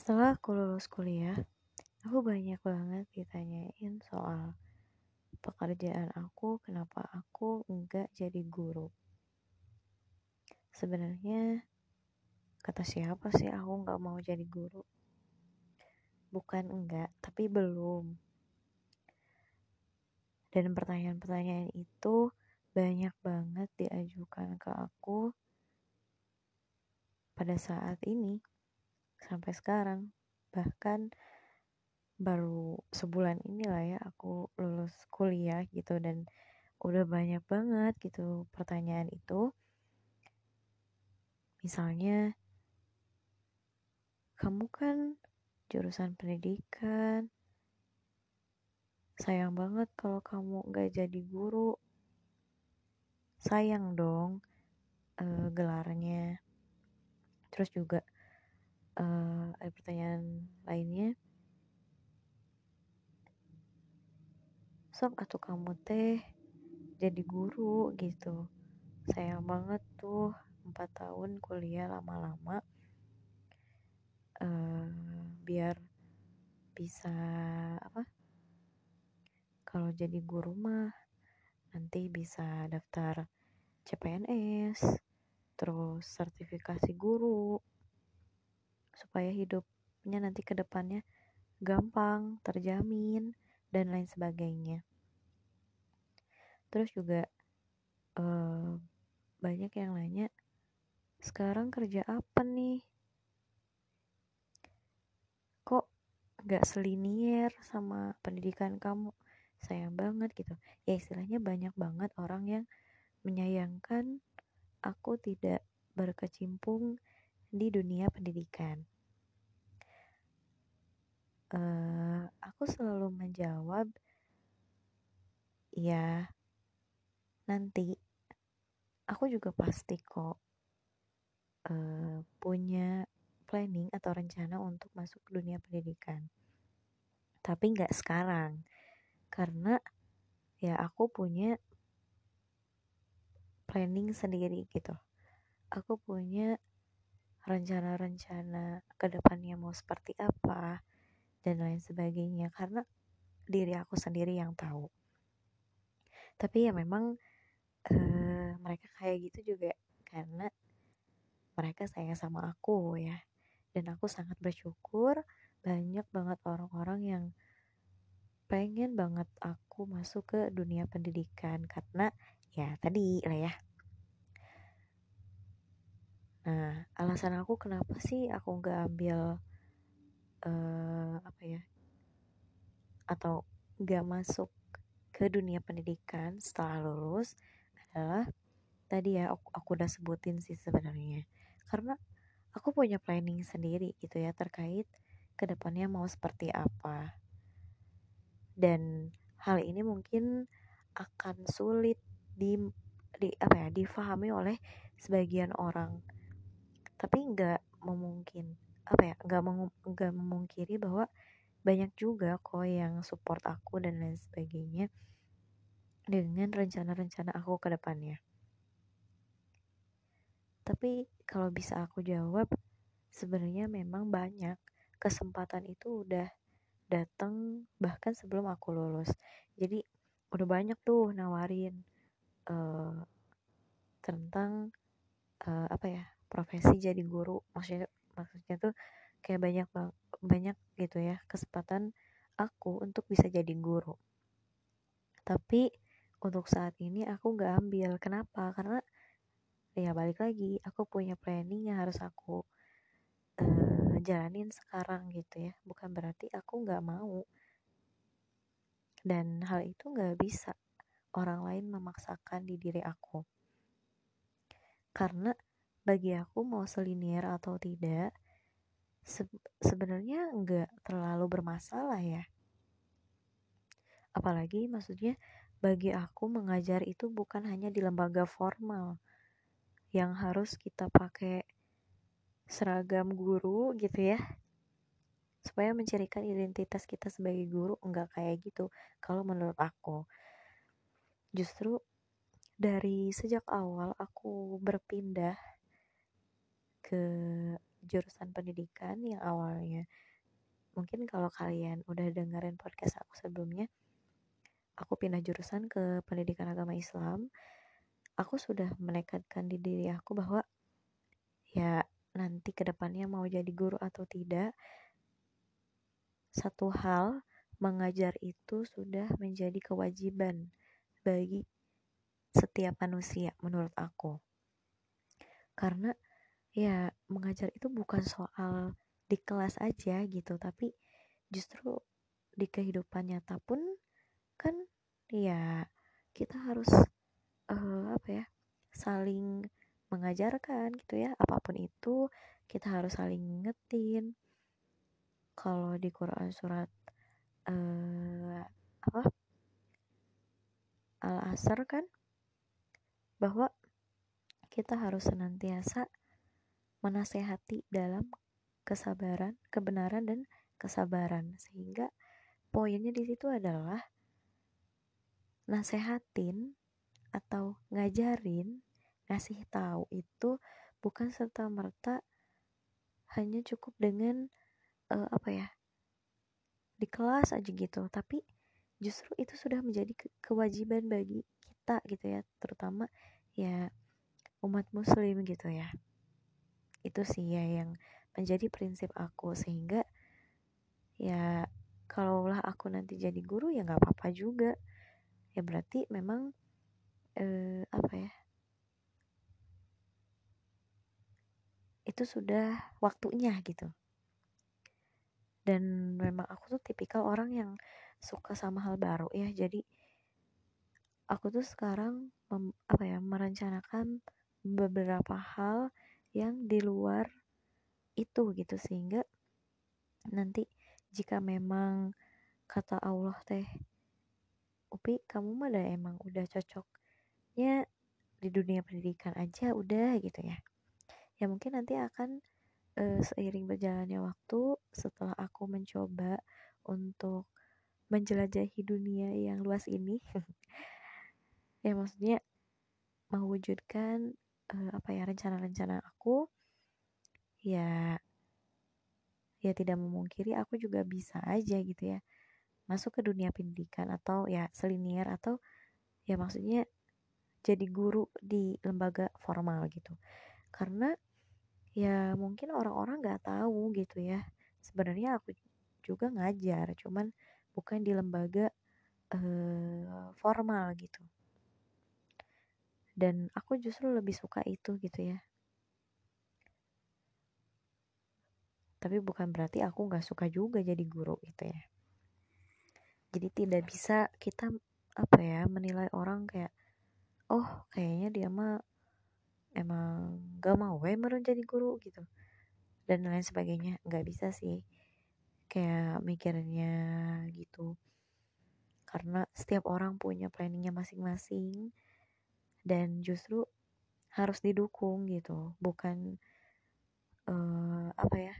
Setelah aku lulus kuliah, aku banyak banget ditanyain soal pekerjaan aku, kenapa aku enggak jadi guru. Sebenarnya kata siapa sih aku nggak mau jadi guru? Bukan enggak, tapi belum. Dan pertanyaan-pertanyaan itu banyak banget diajukan ke aku pada saat ini sampai sekarang. Bahkan baru sebulan inilah ya aku lulus kuliah gitu dan udah banyak banget gitu pertanyaan itu. Misalnya kamu kan jurusan pendidikan. Sayang banget kalau kamu gak jadi guru. Sayang dong uh, gelarnya. Terus juga uh, ada pertanyaan lainnya? Sok atau kamu teh jadi guru gitu. Sayang banget tuh empat tahun kuliah lama-lama. Uh, biar bisa apa? Kalau jadi guru mah nanti bisa daftar CPNS terus sertifikasi guru supaya hidupnya nanti ke depannya gampang, terjamin, dan lain sebagainya. Terus juga uh, banyak yang nanya, sekarang kerja apa nih? Kok gak selinier sama pendidikan kamu? Sayang banget gitu. Ya istilahnya banyak banget orang yang menyayangkan aku tidak berkecimpung di dunia pendidikan. Uh, aku selalu menjawab, ya nanti aku juga pasti kok uh, punya planning atau rencana untuk masuk ke dunia pendidikan. Tapi nggak sekarang, karena ya aku punya planning sendiri gitu. Aku punya rencana-rencana ke depannya mau seperti apa dan lain sebagainya karena diri aku sendiri yang tahu. Tapi ya memang uh, mereka kayak gitu juga karena mereka sayang sama aku ya. Dan aku sangat bersyukur banyak banget orang-orang yang pengen banget aku masuk ke dunia pendidikan karena ya tadi lah ya. Nah, alasan aku kenapa sih aku nggak ambil uh, apa ya atau nggak masuk ke dunia pendidikan setelah lulus adalah tadi ya aku, aku udah sebutin sih sebenarnya. Karena aku punya planning sendiri gitu ya terkait ke depannya mau seperti apa. Dan hal ini mungkin akan sulit di di apa ya difahami oleh sebagian orang. Tapi nggak memungkin apa ya nggak nggak memungkiri bahwa banyak juga kok yang support aku dan lain sebagainya dengan rencana-rencana aku ke depannya. Tapi kalau bisa aku jawab, sebenarnya memang banyak kesempatan itu udah datang bahkan sebelum aku lulus. Jadi udah banyak tuh nawarin uh, tentang uh, apa ya profesi jadi guru maksudnya maksudnya tuh kayak banyak banyak gitu ya kesempatan aku untuk bisa jadi guru. Tapi untuk saat ini aku nggak ambil. Kenapa? Karena ya balik lagi aku punya planning yang harus aku uh, jalanin sekarang gitu ya. Bukan berarti aku nggak mau. Dan hal itu nggak bisa orang lain memaksakan di diri aku. Karena bagi aku mau selinier atau tidak se sebenarnya nggak terlalu bermasalah ya. Apalagi maksudnya bagi aku mengajar itu bukan hanya di lembaga formal yang harus kita pakai seragam guru gitu ya supaya mencirikan identitas kita sebagai guru enggak kayak gitu kalau menurut aku. Justru dari sejak awal aku berpindah ke jurusan pendidikan yang awalnya. Mungkin kalau kalian udah dengerin podcast aku sebelumnya aku pindah jurusan ke pendidikan agama Islam. Aku sudah menekatkan di diri aku bahwa ya nanti ke depannya mau jadi guru atau tidak satu hal mengajar itu sudah menjadi kewajiban bagi setiap manusia menurut aku. Karena ya mengajar itu bukan soal di kelas aja gitu tapi justru di kehidupan nyata pun kan ya kita harus uh, apa ya saling mengajarkan gitu ya apa pun itu kita harus saling ngingetin. Kalau di Quran surat uh, apa? Al-Asr kan bahwa kita harus senantiasa menasehati dalam kesabaran, kebenaran dan kesabaran. Sehingga poinnya di situ adalah nasehatin atau ngajarin ngasih tahu itu bukan serta merta hanya cukup dengan uh, apa ya di kelas aja gitu. Tapi justru itu sudah menjadi ke kewajiban bagi kita gitu ya terutama ya umat muslim gitu ya itu sih ya yang menjadi prinsip aku sehingga ya kalaulah aku nanti jadi guru ya nggak apa-apa juga. Ya berarti memang eh, apa ya? Itu sudah waktunya gitu. Dan memang aku tuh tipikal orang yang suka sama hal baru ya. Jadi aku tuh sekarang apa ya merencanakan beberapa hal yang di luar itu gitu. Sehingga nanti jika memang kata Allah teh Upi kamu mah udah emang udah cocoknya di dunia pendidikan aja udah gitu ya. Ya mungkin nanti akan uh, seiring berjalannya waktu setelah aku mencoba untuk menjelajahi dunia yang luas ini ya maksudnya mewujudkan uh, apa ya rencana-rencana aku ya ya tidak memungkiri aku juga bisa aja gitu ya masuk ke dunia pendidikan atau ya selinier atau ya maksudnya jadi guru di lembaga formal gitu. Karena ya mungkin orang-orang nggak tahu gitu ya sebenarnya aku juga ngajar cuman bukan di lembaga uh, formal gitu dan aku justru lebih suka itu gitu ya. Tapi bukan berarti aku nggak suka juga jadi guru gitu ya. Jadi tidak bisa kita apa ya menilai orang kayak oh kayaknya dia mah emang gak mau ya meren jadi guru gitu. Dan lain sebagainya. Nggak bisa sih kayak mikirnya gitu. Karena setiap orang punya planningnya masing-masing dan justru harus didukung gitu bukan uh, apa ya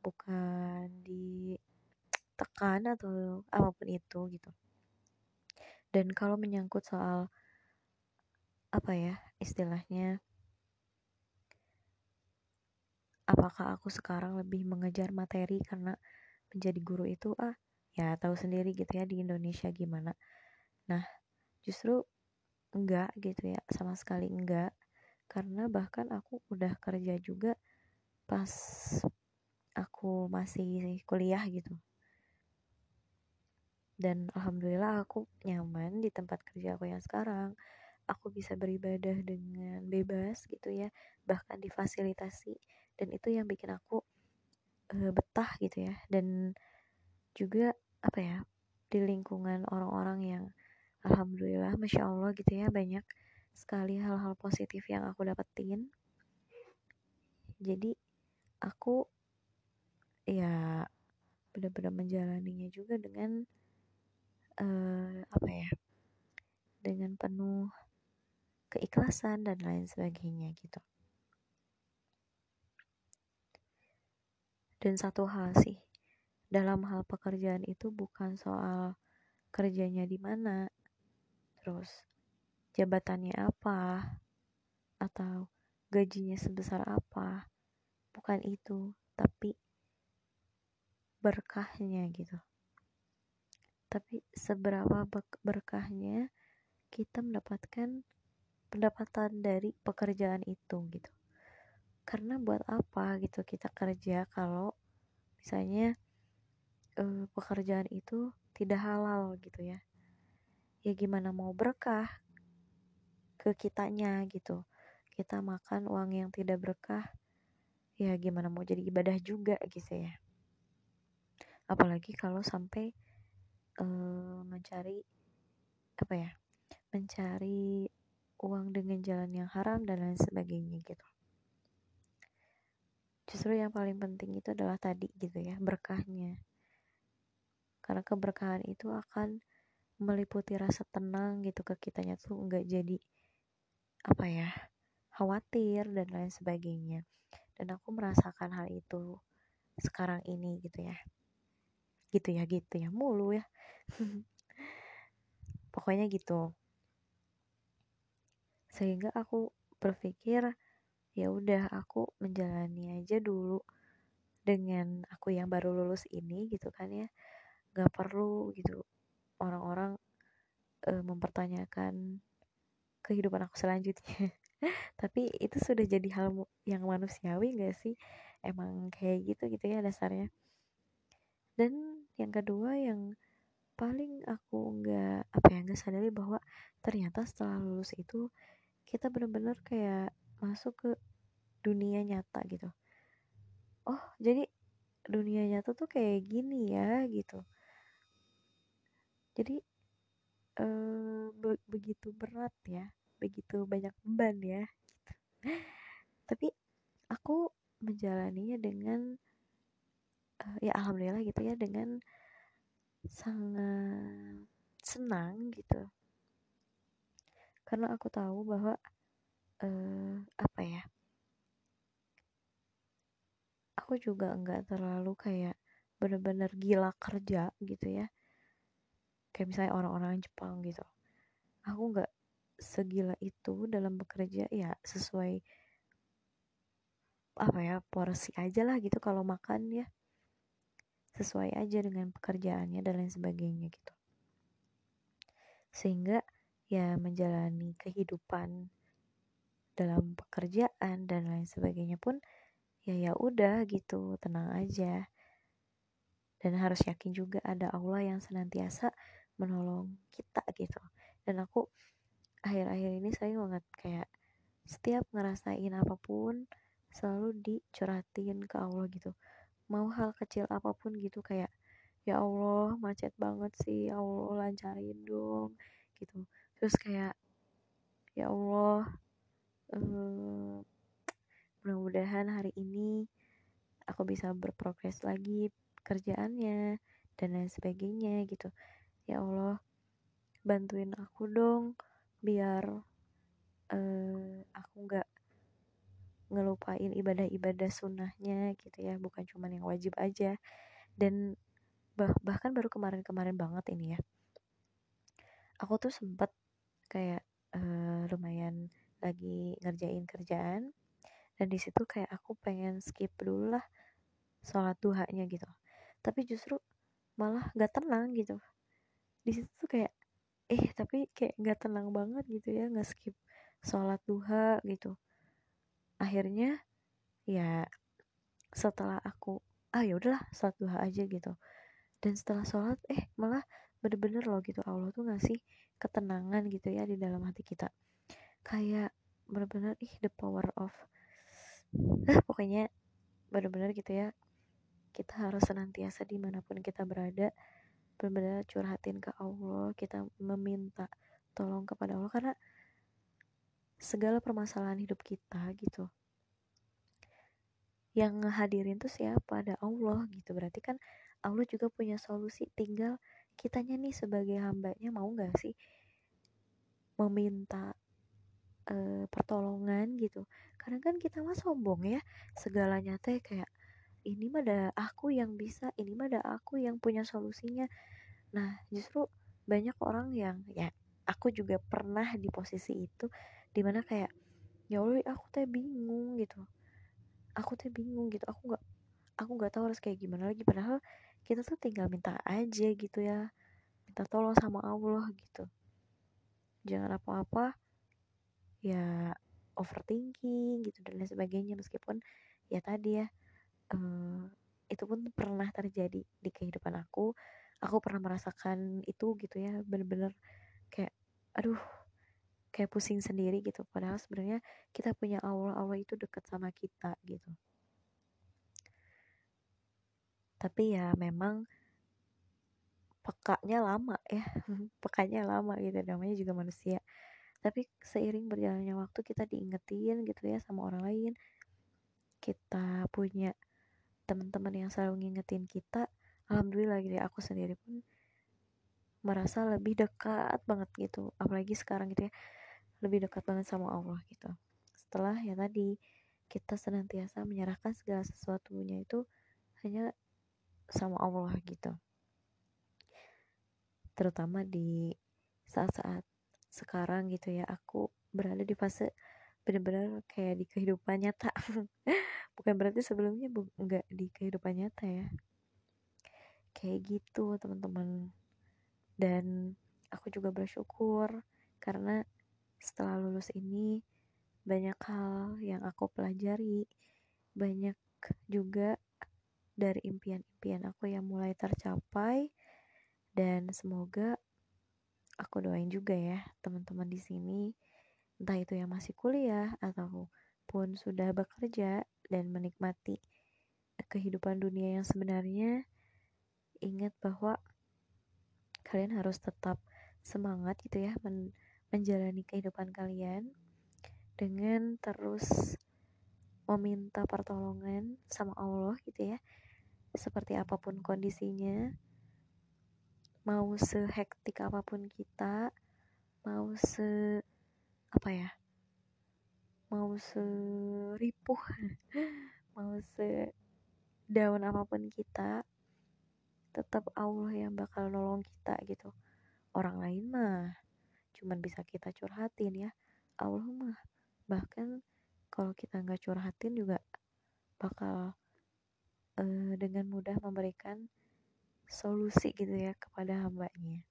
bukan ditekan atau apa pun itu gitu. Dan kalau menyangkut soal apa ya istilahnya apakah aku sekarang lebih mengejar materi karena menjadi guru itu ah ya tahu sendiri gitu ya di Indonesia gimana. Nah justru enggak gitu ya sama sekali enggak. Karena bahkan aku udah kerja juga pas aku masih kuliah gitu. Dan alhamdulillah aku nyaman di tempat kerja aku yang sekarang. Aku bisa beribadah dengan bebas gitu ya bahkan difasilitasi. Dan itu yang bikin aku uh, betah gitu ya. Dan juga apa ya di lingkungan orang-orang yang alhamdulillah masya allah gitu ya banyak sekali hal-hal positif yang aku dapetin. Jadi aku ya benar-benar menjalaninya juga dengan uh, apa ya dengan penuh keikhlasan dan lain sebagainya gitu. Dan satu hal sih dalam hal pekerjaan itu bukan soal kerjanya di mana terus jabatannya apa? Atau gajinya sebesar apa? Bukan itu tapi berkahnya gitu. Tapi seberapa berkahnya kita mendapatkan pendapatan dari pekerjaan itu gitu. Karena buat apa gitu kita kerja kalau misalnya uh, pekerjaan itu tidak halal gitu ya ya gimana mau berkah ke kitanya gitu. Kita makan uang yang tidak berkah ya gimana mau jadi ibadah juga gitu ya. Apalagi kalau sampai uh, mencari apa ya mencari uang dengan jalan yang haram dan lain sebagainya gitu. Justru yang paling penting itu adalah tadi gitu ya berkahnya. Karena keberkahan itu akan meliputi rasa tenang gitu ke kitanya tuh nggak jadi apa ya khawatir dan lain sebagainya. Dan aku merasakan hal itu sekarang ini gitu ya. Gitu ya gitu ya mulu ya. Pokoknya gitu. Sehingga aku berpikir ya udah aku menjalani aja dulu dengan aku yang baru lulus ini gitu kan ya. Gak perlu gitu orang-orang e, mempertanyakan kehidupan aku selanjutnya. Tapi itu sudah jadi hal yang manusiawi gak sih? Emang kayak gitu gitu ya dasarnya. Dan yang kedua yang paling aku nggak apa ya nggak sadari bahwa ternyata setelah lulus itu kita benar-benar kayak masuk ke dunia nyata gitu. Oh jadi dunia nyata tuh kayak gini ya gitu jadi eh, be begitu berat ya begitu banyak beban ya gitu. Tapi aku menjalaninya dengan ya alhamdulillah gitu ya dengan sangat senang gitu. Karena aku tahu bahwa apa ya aku juga enggak terlalu kayak bener-bener gila kerja gitu ya kayak misalnya orang-orang Jepang gitu. Aku nggak segila itu dalam bekerja ya sesuai apa ya porsi aja lah gitu kalau makan ya. Sesuai aja dengan pekerjaannya dan lain sebagainya gitu. Sehingga ya menjalani kehidupan dalam pekerjaan dan lain sebagainya pun ya ya udah gitu tenang aja. Dan harus yakin juga ada Allah yang senantiasa menolong kita gitu. Dan aku akhir-akhir ini saya banget kayak setiap ngerasain apa pun selalu dicurhatin ke Allah gitu. Mau hal kecil apa pun gitu kayak ya Allah macet banget sih ya Allah lancarin dong gitu. Terus kayak ya Allah um, mudah-mudahan hari ini aku bisa berprogres lagi kerjaannya dan lain sebagainya gitu ya Allah bantuin aku dong biar uh, aku nggak ngelupain ibadah-ibadah sunnahnya gitu ya. Bukan cuma yang wajib aja. Dan bah bahkan baru kemarin-kemarin banget ini ya. Aku tuh sempet kayak uh, lumayan lagi ngerjain kerjaan. Dan di situ kayak aku pengen skip dulu lah sholat duhanya gitu. Tapi justru malah gak tenang gitu di situ tuh kayak eh tapi kayak gak tenang banget gitu ya nggak skip sholat duha gitu. Akhirnya ya setelah aku ah ya udahlah sholat duha aja gitu. Dan setelah sholat eh malah bener-bener loh gitu Allah tuh ngasih ketenangan gitu ya di dalam hati kita. Kayak bener-bener ih the power of eh, pokoknya bener-bener gitu ya kita harus senantiasa di mana pun kita berada benar-benar curhatin ke Allah kita meminta tolong kepada Allah karena segala permasalahan hidup kita gitu. Yang ngehadirin tuh siapa? Ada Allah gitu. Berarti kan Allah juga punya solusi. Tinggal kitanya nih sebagai hambanya mau nggak sih meminta uh, pertolongan gitu? Karena kan kita mah sombong ya segalanya teh kayak ini mah ada aku yang bisa ini mah ada aku yang punya solusinya. Nah justru banyak orang yang ya aku juga pernah di posisi itu di mana kayak ya Allah aku teh bingung gitu. Aku tuh bingung gitu aku nggak aku nggak tahu harus kayak gimana lagi. Padahal kita tuh tinggal minta aja gitu ya minta tolong sama Allah gitu. Jangan apa-apa ya overthinking gitu dan lain sebagainya. Meskipun ya tadi ya uh, itu pun pernah terjadi di kehidupan aku. Aku pernah merasakan itu gitu ya bener-bener kayak aduh kayak pusing sendiri gitu. Padahal sebenarnya kita punya Allah Allah itu deket sama kita gitu. Tapi ya memang pekanya lama ya pekanya lama gitu namanya juga manusia. Tapi seiring berjalannya waktu kita diingetin gitu ya sama orang lain kita punya teman-teman yang selalu ngingetin kita alhamdulillah gitu ya aku sendiri pun merasa lebih dekat banget gitu. Apalagi sekarang gitu ya lebih dekat banget sama Allah gitu. Setelah ya tadi kita senantiasa menyerahkan segala sesuatunya itu hanya sama Allah gitu. Terutama di saat-saat sekarang gitu ya aku berada di fase benar-benar kayak di kehidupan nyata. Bukan berarti sebelumnya bu nggak di kehidupan nyata ya. Kayak gitu teman-teman. Dan aku juga bersyukur karena setelah lulus ini banyak hal yang aku pelajari. Banyak juga dari impian-impian aku yang mulai tercapai. Dan semoga aku doain juga ya teman-teman di sini entah itu yang masih kuliah ataupun sudah bekerja dan menikmati kehidupan dunia yang sebenarnya ingat bahwa kalian harus tetap semangat gitu ya men menjalani kehidupan kalian dengan terus meminta pertolongan sama Allah gitu ya. Seperti apa pun kondisinya mau sehektik apa pun kita mau se apa ya mau seripuh mau se daun apa pun kita tetap Allah yang bakal nolong kita gitu. Orang lain mah cuman bisa kita curhatin ya. Allah mah bahkan kalau kita nggak curhatin juga bakal uh, dengan mudah memberikan solusi gitu ya kepada hambanya.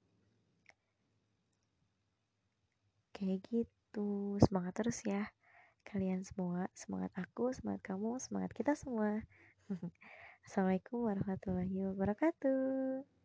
Kayak gitu. Semangat terus ya kalian semua. Semangat aku semangat kamu semangat kita semua. Assalamualaikum warahmatullahi wabarakatuh